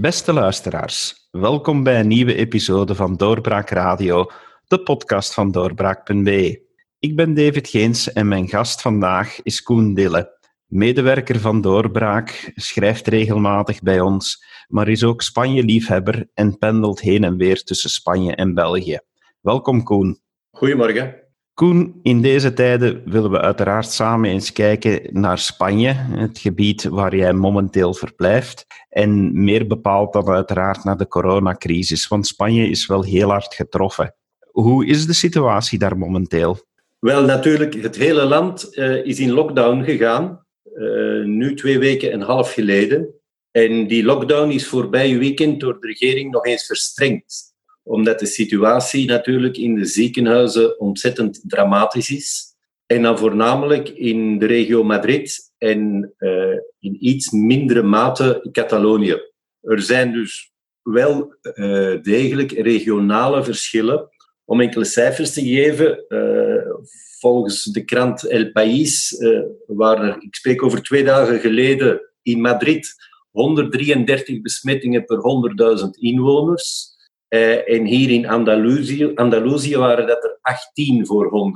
Beste luisteraars, welkom bij een nieuwe episode van Doorbraak Radio, de podcast van doorbraak.be. Ik ben David Geens en mijn gast vandaag is Koen Dille, medewerker van Doorbraak, schrijft regelmatig bij ons, maar is ook Spanje-liefhebber en pendelt heen en weer tussen Spanje en België. Welkom Koen. Goedemorgen. Koen, in deze tijden willen we uiteraard samen eens kijken naar Spanje, het gebied waar jij momenteel verblijft. En meer bepaald dan uiteraard naar de coronacrisis, want Spanje is wel heel hard getroffen. Hoe is de situatie daar momenteel? Wel, natuurlijk, het hele land uh, is in lockdown gegaan, uh, nu twee weken en een half geleden. En die lockdown is voorbije weekend door de regering nog eens verstrengd omdat de situatie natuurlijk in de ziekenhuizen ontzettend dramatisch is. En dan voornamelijk in de regio Madrid en uh, in iets mindere mate Catalonië. Er zijn dus wel uh, degelijk regionale verschillen. Om enkele cijfers te geven, uh, volgens de krant El País waren er, ik spreek over twee dagen geleden, in Madrid 133 besmettingen per 100.000 inwoners. Uh, en hier in Andalusië, waren dat er 18 voor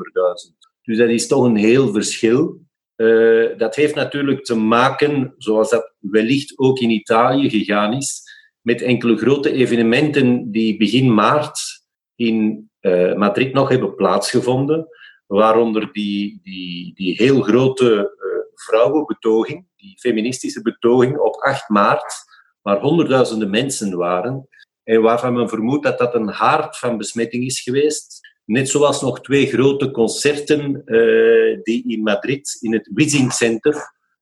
100.000. Dus dat is toch een heel verschil. Uh, dat heeft natuurlijk te maken, zoals dat wellicht ook in Italië gegaan is, met enkele grote evenementen die begin maart in uh, Madrid nog hebben plaatsgevonden. Waaronder die, die, die heel grote vrouwenbetoging, die feministische betoging op 8 maart, waar honderdduizenden mensen waren en waarvan men vermoedt dat dat een haard van besmetting is geweest. Net zoals nog twee grote concerten uh, die in Madrid, in het Wizzing Center,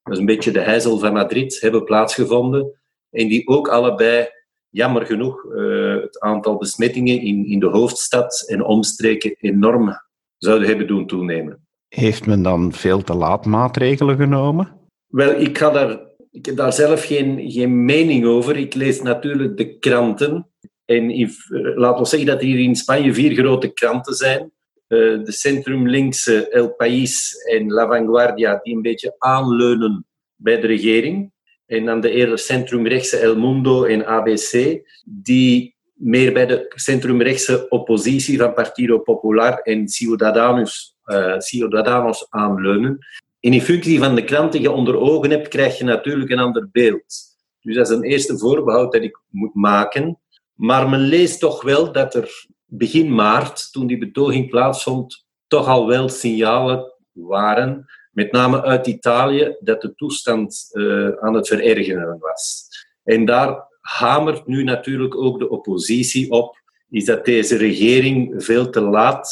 dat is een beetje de heizel van Madrid, hebben plaatsgevonden. En die ook allebei, jammer genoeg, uh, het aantal besmettingen in, in de hoofdstad en omstreken enorm zouden hebben doen toenemen. Heeft men dan veel te laat maatregelen genomen? Wel, ik, ga daar, ik heb daar zelf geen, geen mening over. Ik lees natuurlijk de kranten. En eh, laten we zeggen dat hier in Spanje vier grote kranten zijn. Uh, de centrumlinkse El País en La Vanguardia, die een beetje aanleunen bij de regering. En dan de eerder centrumrechtse El Mundo en ABC, die meer bij de centrumrechtse oppositie van Partido Popular en Ciudadanos, uh, Ciudadanos aanleunen. En in functie van de kranten die je onder ogen hebt, krijg je natuurlijk een ander beeld. Dus dat is een eerste voorbehoud dat ik moet maken. Maar men leest toch wel dat er begin maart, toen die betoging plaatsvond, toch al wel signalen waren, met name uit Italië, dat de toestand uh, aan het verergeren was. En daar hamert nu natuurlijk ook de oppositie op, is dat deze regering veel te laat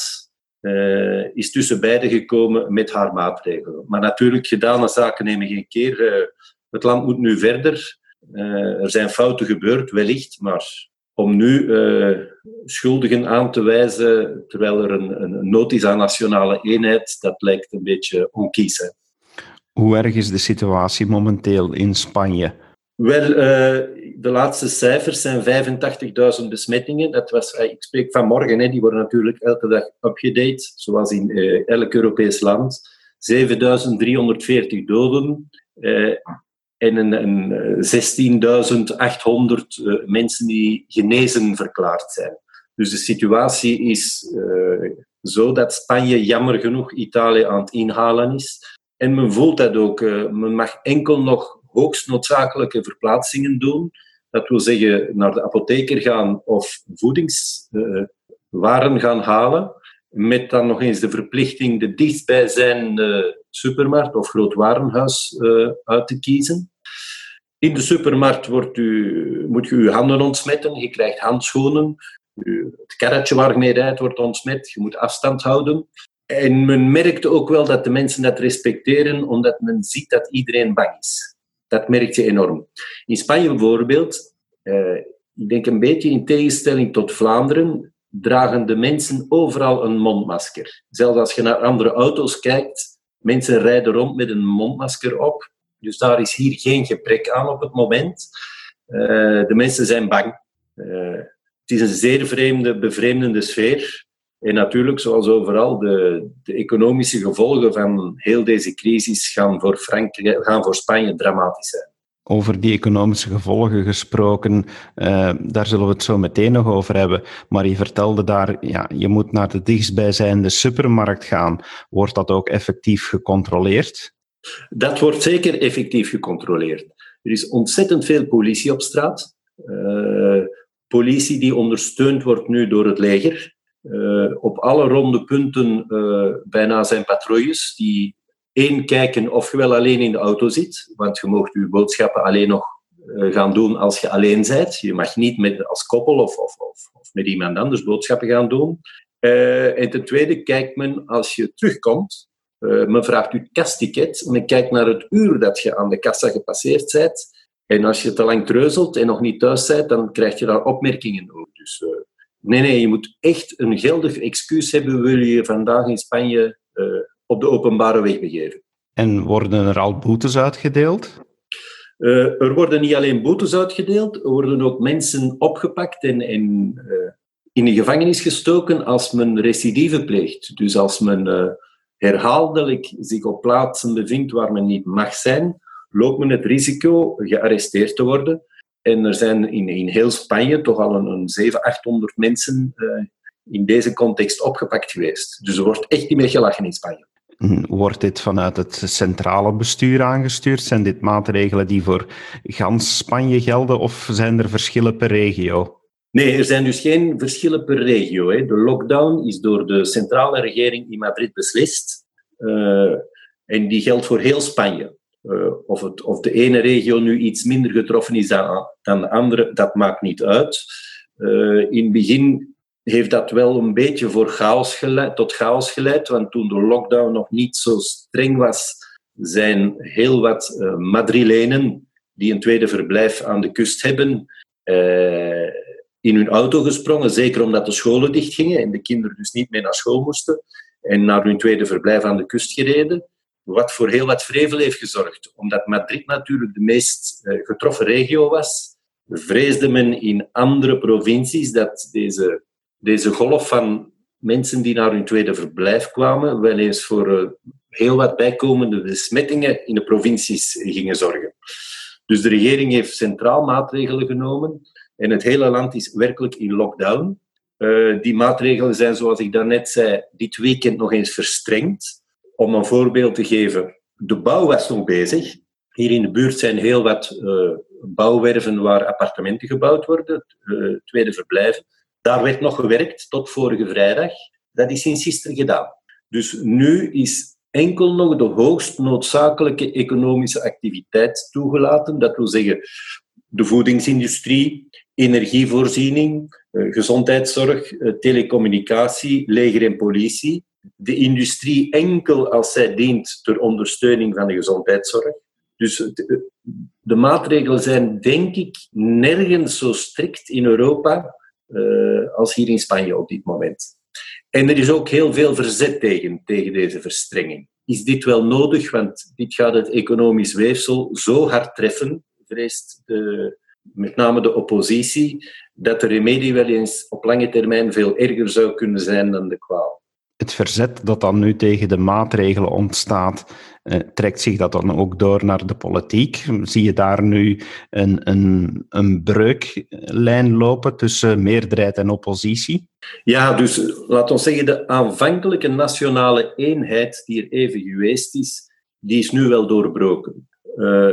uh, is tussen beiden gekomen met haar maatregelen. Maar natuurlijk, gedane zaken nemen geen keer. Uh, het land moet nu verder. er zijn fouten gebeurd, wellicht, maar om nu uh, schuldigen aan te wijzen terwijl er een, een nood is aan nationale eenheid, dat lijkt een beetje onkies. Hoe erg is de situatie momenteel in Spanje? Wel, uh, de laatste cijfers zijn 85.000 besmettingen. Dat was, uh, ik spreek van morgen, hè, die worden natuurlijk elke dag upgedate, zoals in elk Europees land. 7.340 doden en een, een 16.800 uh, mensen die genezen verklaard zijn. Dus de situatie is uh, zo dat Spanje jammer genoeg Italië aan het inhalen is. En men voelt dat ook. Men mag enkel nog hoogst noodzakelijke verplaatsingen doen. Dat wil zeggen naar de apotheker gaan of voedingswaren gaan halen. Met dan nog eens de verplichting de dichtstbijzijnde supermarkt of groot warenhuis uit te kiezen. In de supermarkt wordt u, moet je uw handen ontsmetten, je krijgt handschoenen. Het karretje waarmee je rijdt wordt ontsmet, je moet afstand houden. En men merkt ook wel dat de mensen dat respecteren, omdat men ziet dat iedereen bang is. Dat merk je enorm. In Spanje bijvoorbeeld, eh, ik denk een beetje in tegenstelling tot Vlaanderen, dragen de mensen overal een mondmasker. Zelfs als je naar andere auto's kijkt, mensen rijden rond met een mondmasker op. Dus daar is hier geen gebrek aan op het moment. Uh, de mensen zijn bang. Uh, het is een zeer vreemde, bevreemdende sfeer. En natuurlijk, zoals overal, de, de, economische gevolgen van heel deze crisis gaan voor, Frankrijk, gaan voor Spanje dramatisch zijn. Over die economische gevolgen gesproken, uh, daar zullen we het zo meteen nog over hebben. Maar je vertelde daar, ja, je moet naar de dichtstbijzijnde supermarkt gaan. Wordt dat ook effectief gecontroleerd? Dat wordt zeker effectief gecontroleerd. Er is ontzettend veel politie op straat. Uh, politie die ondersteund wordt nu door het leger. Uh, op alle ronde punten uh, bijna zijn patrouilles die één kijken of je wel alleen in de auto zit, want je mag je boodschappen alleen nog gaan doen als je alleen bent. Je mag niet met, als koppel of, of, of, of met iemand anders boodschappen gaan doen. en ten tweede kijkt men als je terugkomt, men vraagt je kastticket, men kijkt naar het uur dat je aan de kassa gepasseerd bent. En als je te lang treuzelt en nog niet thuis bent, dan krijg je daar opmerkingen over. Dus Nee, nee, je moet echt een geldig excuus hebben wil je vandaag in Spanje uh, op de openbare weg begeven. En worden er al boetes uitgedeeld? Uh, er worden niet alleen boetes uitgedeeld, er worden ook mensen opgepakt en, en uh, in de gevangenis gestoken als men recidive pleegt. Dus als men herhaaldelijk zich op plaatsen bevindt waar men niet mag zijn, loopt men het risico gearresteerd te worden en er zijn in, in heel Spanje toch al een, een 700, 800 mensen uh, in deze context opgepakt geweest. Dus er wordt echt niet meer gelachen in Spanje. Hm, wordt dit vanuit het centrale bestuur aangestuurd? Zijn dit maatregelen die voor gans Spanje gelden of zijn er verschillen per regio? Nee, er zijn dus geen verschillen per regio. Hè. De lockdown is door de centrale regering in Madrid beslist. Uh, en die geldt voor heel Spanje. Uh, of, het, of de ene regio nu iets minder getroffen is dan, dan de andere, dat maakt niet uit. Uh, in het begin heeft dat wel een beetje voor chaos geleid, tot chaos geleid, want toen de lockdown nog niet zo streng was, zijn heel wat Madrilenen die een tweede verblijf aan de kust hebben, in hun auto gesprongen, zeker omdat de scholen dichtgingen en de kinderen dus niet meer naar school moesten, en naar hun tweede verblijf aan de kust gereden wat voor heel wat vrevel heeft gezorgd. Omdat Madrid natuurlijk de meest eh, getroffen regio was, vreesde men in andere provincies dat deze, deze golf van mensen die naar hun tweede verblijf kwamen, wel eens voor eh, heel wat bijkomende besmettingen in de provincies gingen zorgen. Dus de regering heeft centraal maatregelen genomen en het hele land is werkelijk in lockdown. Uh, die maatregelen zijn, zoals ik daarnet zei, dit weekend nog eens verstrengd. Om een voorbeeld te geven, de bouw was nog bezig. Hier in de buurt zijn heel wat uh, bouwwerven waar appartementen gebouwd worden, uh, tweede verblijven. Daar werd nog gewerkt tot vorige vrijdag. Dat is sinds gisteren gedaan. Dus nu is enkel nog de hoogst noodzakelijke economische activiteit toegelaten. Dat wil zeggen de voedingsindustrie, energievoorziening, uh, gezondheidszorg, telecommunicatie, leger en politie de industrie enkel als zij dient ter ondersteuning van de gezondheidszorg. Dus de, maatregelen zijn, denk ik, nergens zo strikt in Europa als hier in Spanje op dit moment. En er is ook heel veel verzet tegen, tegen deze verstrenging. Is dit wel nodig? Want dit gaat het economisch weefsel zo hard treffen, vreest de, met name de oppositie, dat de remedie wel eens op lange termijn veel erger zou kunnen zijn dan de kwaal het verzet dat dan nu tegen de maatregelen ontstaat, eh, trekt zich dat dan ook door naar de politiek? Zie je daar nu een, een, een breuklijn lopen tussen meerderheid en oppositie? Ja, dus laat ons zeggen, de aanvankelijke nationale eenheid die er even geweest is, die is nu wel doorbroken. Uh,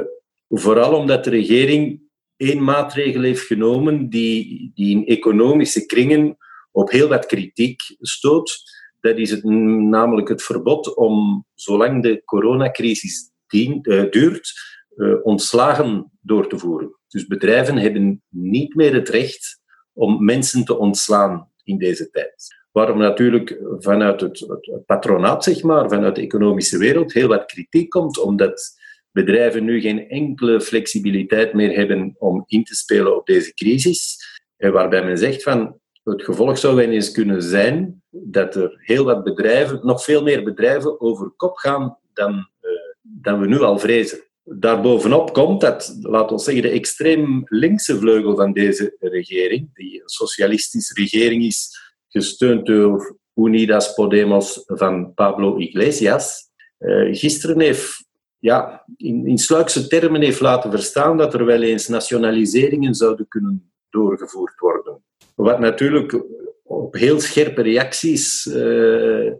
vooral omdat de regering één maatregel heeft genomen die, die in economische kringen op heel wat kritiek stoot dat is het, namelijk het verbod om, zolang de coronacrisis uh, duurt, uh, ontslagen door te voeren. Dus bedrijven hebben niet meer het recht om mensen te ontslaan in deze tijd. Waarom natuurlijk vanuit het, het, patronaat, zeg maar, vanuit de economische wereld, heel wat kritiek komt, omdat bedrijven nu geen enkele flexibiliteit meer hebben om in te spelen op deze crisis. En waarbij men zegt van het gevolg zou wel eens kunnen zijn dat er heel wat bedrijven, nog veel meer bedrijven, over kop gaan dan, uh, dan we nu al vrezen. Daarbovenop komt dat, laten we zeggen, de extreem linkse vleugel van deze regering, die een socialistische regering is, gesteund door Unidas Podemos van Pablo Iglesias, uh, gisteren heeft ja, in, in sluikse termen heeft laten verstaan dat er wel eens nationaliseringen zouden kunnen doorgevoerd worden. Wat natuurlijk op heel scherpe reacties. Uh,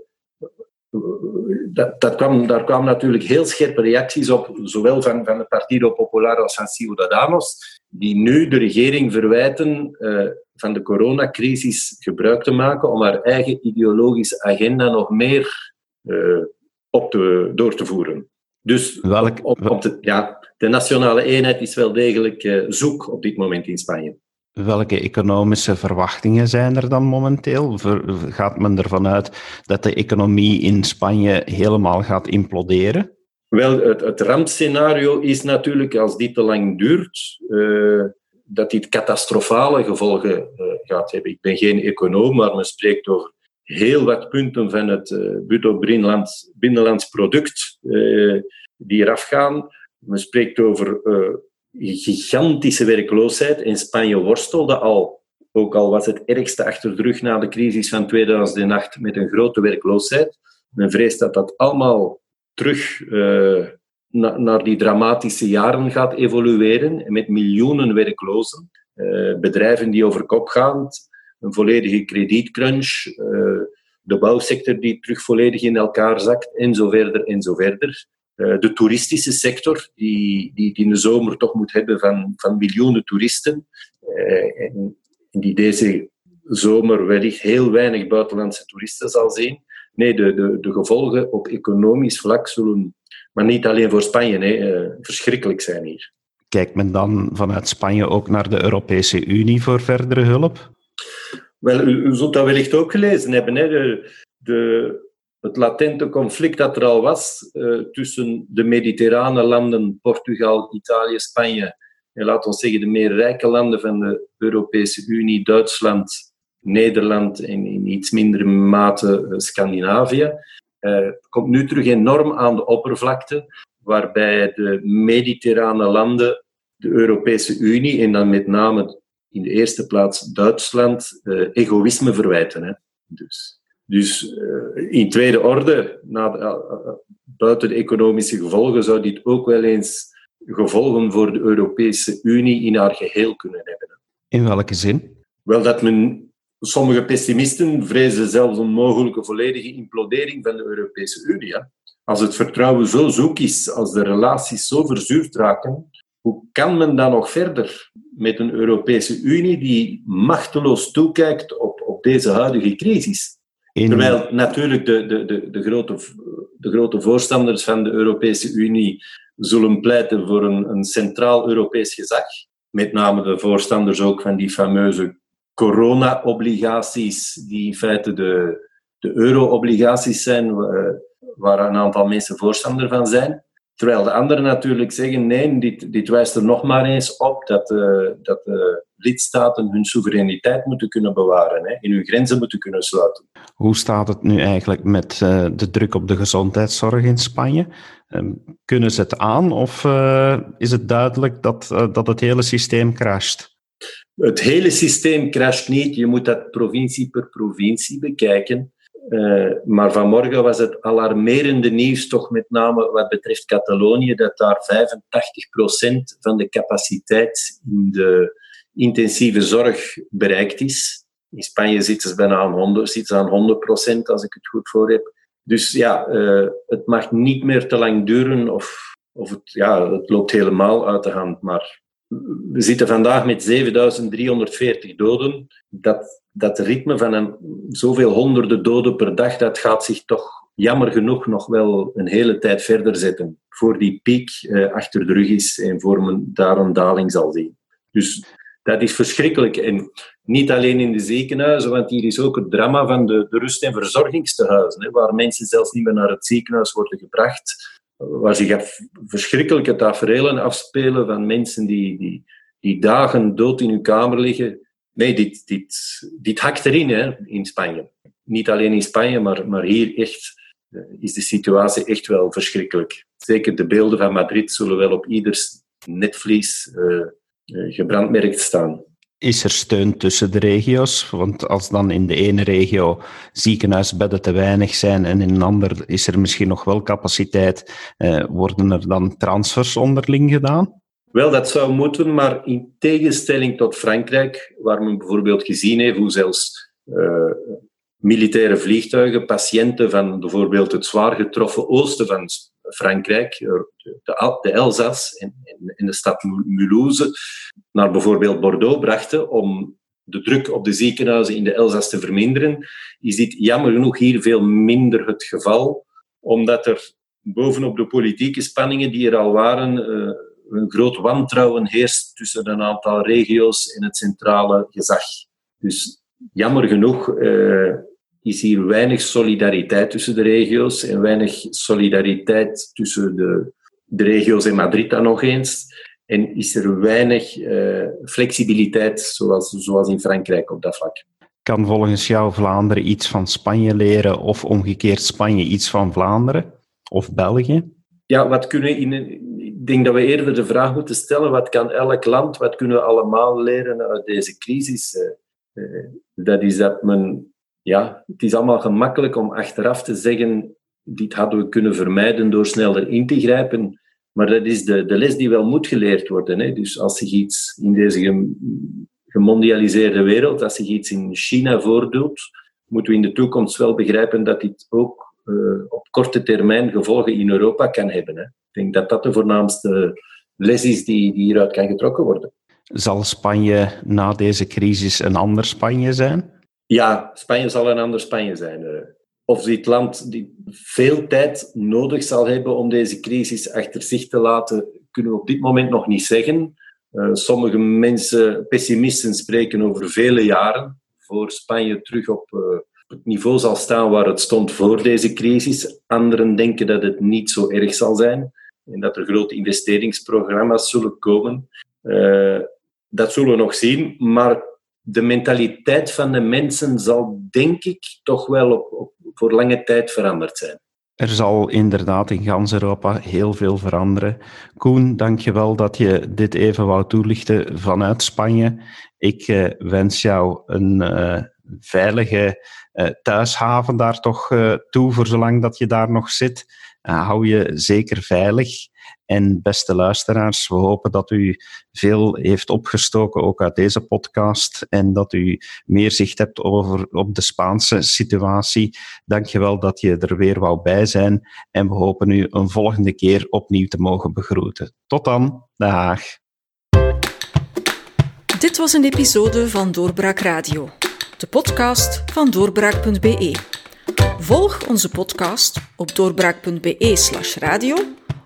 dat, dat kwam, daar kwamen natuurlijk heel scherpe reacties op, zowel van, van het Partido Popular als van Ciudadanos, die nu de regering verwijten uh, van de coronacrisis gebruik te maken om haar eigen ideologische agenda nog meer uh, op te, door te voeren. Dus Welk, op, op de, ja, de nationale eenheid is wel degelijk uh, zoek op dit moment in Spanje. Welke economische verwachtingen zijn er dan momenteel? Gaat men ervan uit dat de economie in Spanje helemaal gaat imploderen? Wel, het, het rampscenario is natuurlijk, als dit te lang duurt, uh, dat dit catastrofale gevolgen uh, gaat hebben. Ik ben geen econoom, maar men spreekt over heel wat punten van het uh, bruto binnenlands, binnenlands product die eraf gaan. Men spreekt over gigantische werkloosheid. In Spanje worstelde al, ook al was het ergste achter de rug na de crisis van 2008 met een grote werkloosheid. Men vreest dat dat allemaal terug na, naar die dramatische jaren gaat evolueren, met miljoenen werklozen, uh, bedrijven die over kop gaan, een volledige kredietcrunch, uh, de bouwsector die terug volledig in elkaar zakt, en zo verder en zo verder. Eh, de toeristische sector, die, die, die in de zomer toch moet hebben van, van miljoenen toeristen. Uh, en, die deze zomer wellicht heel weinig buitenlandse toeristen zal zien. Nee, de, de, de gevolgen op economisch vlak zullen, maar niet alleen voor Spanje, nee, uh, verschrikkelijk zijn hier. Kijkt men dan vanuit Spanje ook naar de Europese Unie voor verdere hulp? Wel, u, u zult dat wellicht ook gelezen hebben. Hè? De, de het latente conflict dat er al was uh, tussen de mediterrane landen, Portugal, Italië, Spanje, en laten we zeggen de meer rijke landen van de Europese Unie, Duitsland, Nederland en in iets mindere mate uh, Scandinavië, komt nu terug enorm aan de oppervlakte, waarbij de mediterrane landen de Europese Unie en dan met name in de eerste plaats Duitsland egoïsme verwijten. Hè. Dus dus uh, in tweede orde, na de, uh, buiten de economische gevolgen, zou dit ook wel eens gevolgen voor de Europese Unie in haar geheel kunnen hebben. In welke zin? Wel dat men, sommige pessimisten vrezen zelfs een mogelijke volledige implodering van de Europese Unie. Hè? Als het vertrouwen zo zoek is, als de relaties zo verzuurd raken, hoe kan men dan nog verder met een Europese Unie die machteloos toekijkt op, op deze huidige crisis? Terwijl natuurlijk de, de, de, de, grote, de grote voorstanders van de Europese Unie zullen pleiten voor een, een centraal Europees gezag. Met name de voorstanders ook van die fameuze corona-obligaties, die in feite de, de euro-obligaties zijn, waar een aantal mensen voorstander van zijn. Terwijl de anderen natuurlijk zeggen, nee, dit, dit wijst er nog maar eens op dat, uh, dat de lidstaten hun soevereiniteit moeten kunnen bewaren, hè, in hun grenzen moeten kunnen sluiten. Hoe staat het nu eigenlijk met uh, de druk op de gezondheidszorg in Spanje? Um, kunnen ze het aan of is het duidelijk dat, dat het hele systeem crasht? Het hele systeem crasht niet. Je moet dat provincie per provincie bekijken. Uh, maar vanmorgen was het alarmerende nieuws, toch met name wat betreft Catalonië, dat daar 85% van de capaciteit in de intensieve zorg bereikt is. In Spanje zitten ze bijna aan 100, zitten aan 100% als ik het goed voor heb. Dus ja, uh, het mag niet meer te lang duren of, of het, ja, het loopt helemaal uit de hand. Maar we zitten vandaag met 7340 doden. Dat, dat ritme van een, zoveel honderden doden per dag, dat gaat zich toch jammer genoeg nog wel een hele tijd verder zetten. Voor die piek eh, achter de rug is en voor men daar een daling zal zien. Dus dat is verschrikkelijk. En niet alleen in de ziekenhuizen, want hier is ook het drama van de, de rust- en verzorgingstehuizen, hè, waar mensen zelfs niet meer naar het ziekenhuis worden gebracht waar zich verschrikkelijke tafereelen afspelen van mensen die, die, die dagen dood in hun kamer liggen. Nee, dit, dit, dit hakt erin hè, in Spanje. Niet alleen in Spanje, maar, maar hier echt eh, is de situatie echt wel verschrikkelijk. Zeker de beelden van Madrid zullen wel op ieders netvlies uh, gebrandmerkt staan. Is er steun tussen de regio's? Want als dan in de ene regio ziekenhuisbedden te weinig zijn en in een ander is er misschien nog wel capaciteit, eh, worden er dan transfers onderling gedaan? Wel, dat zou moeten, maar in tegenstelling tot Frankrijk, waar men bijvoorbeeld gezien heeft hoe zelfs uh, militaire vliegtuigen patiënten van bijvoorbeeld het zwaar getroffen oosten van Frankrijk, eh, de, de Elzas en, en, de stad Mulhouse, naar bijvoorbeeld Bordeaux brachten om de druk op de ziekenhuizen in de Elzas te verminderen, is dit jammer genoeg hier veel minder het geval, omdat er bovenop de politieke spanningen die er al waren, uh, een groot wantrouwen heerst tussen een aantal regio's en het centrale gezag. Dus jammer genoeg uh, is hier weinig solidariteit tussen de regio's en weinig solidariteit tussen de, de regio's en Madrid dan nog eens. En is er weinig uh, flexibiliteit, zoals, zoals in Frankrijk op dat vlak. Kan volgens jou Vlaanderen iets van Spanje leren of omgekeerd Spanje iets van Vlaanderen of België? Ja, wat kunnen in, ik denk dat we eerder de vraag moeten stellen: wat kan elk land, wat kunnen we allemaal leren uit deze crisis? Uh, dat is dat men ja, het is allemaal gemakkelijk om achteraf te zeggen, dit hadden we kunnen vermijden door sneller in te grijpen. Maar dat is de, de les die wel moet geleerd worden. Hè. Dus als zich iets in deze gemondialiseerde wereld, als zich iets in China voordoet, moeten we in de toekomst wel begrijpen dat dit ook uh, op korte termijn gevolgen in Europa kan hebben. Hè. Ik denk dat dat de voornaamste les is die, die hieruit kan getrokken worden. Zal Spanje na deze crisis een ander Spanje zijn? Ja, Spanje zal een ander Spanje zijn. Eh. Of dit land die veel tijd nodig zal hebben om deze crisis achter zich te laten, kunnen we op dit moment nog niet zeggen. Uh, sommige mensen, pessimisten, spreken over vele jaren voor Spanje terug op uh, het niveau zal staan waar het stond voor deze crisis. Anderen denken dat het niet zo erg zal zijn en dat er grote investeringsprogramma's zullen komen. Dat zullen we nog zien, maar de mentaliteit van de mensen zal, denk ik, toch wel op, op, voor lange tijd veranderd zijn. Er zal inderdaad in gans Europa heel veel veranderen. Koen, dank je wel dat je dit even wou toelichten vanuit Spanje. Ik uh, wens jou een uh, veilige uh, thuishaven daar toch toe, voor zolang dat je daar nog zit. hou je zeker veilig. En beste luisteraars, we hopen dat u veel heeft opgestoken, ook uit deze podcast, en dat u meer zicht hebt over, op de Spaanse situatie. Dankjewel dat je er weer wou bij zijn en we hopen u een volgende keer opnieuw te mogen begroeten. Tot dan, dag. Dit was een episode van Doorbraak Radio, de podcast van doorbraak.be. Volg onze podcast op doorbraak.be/radio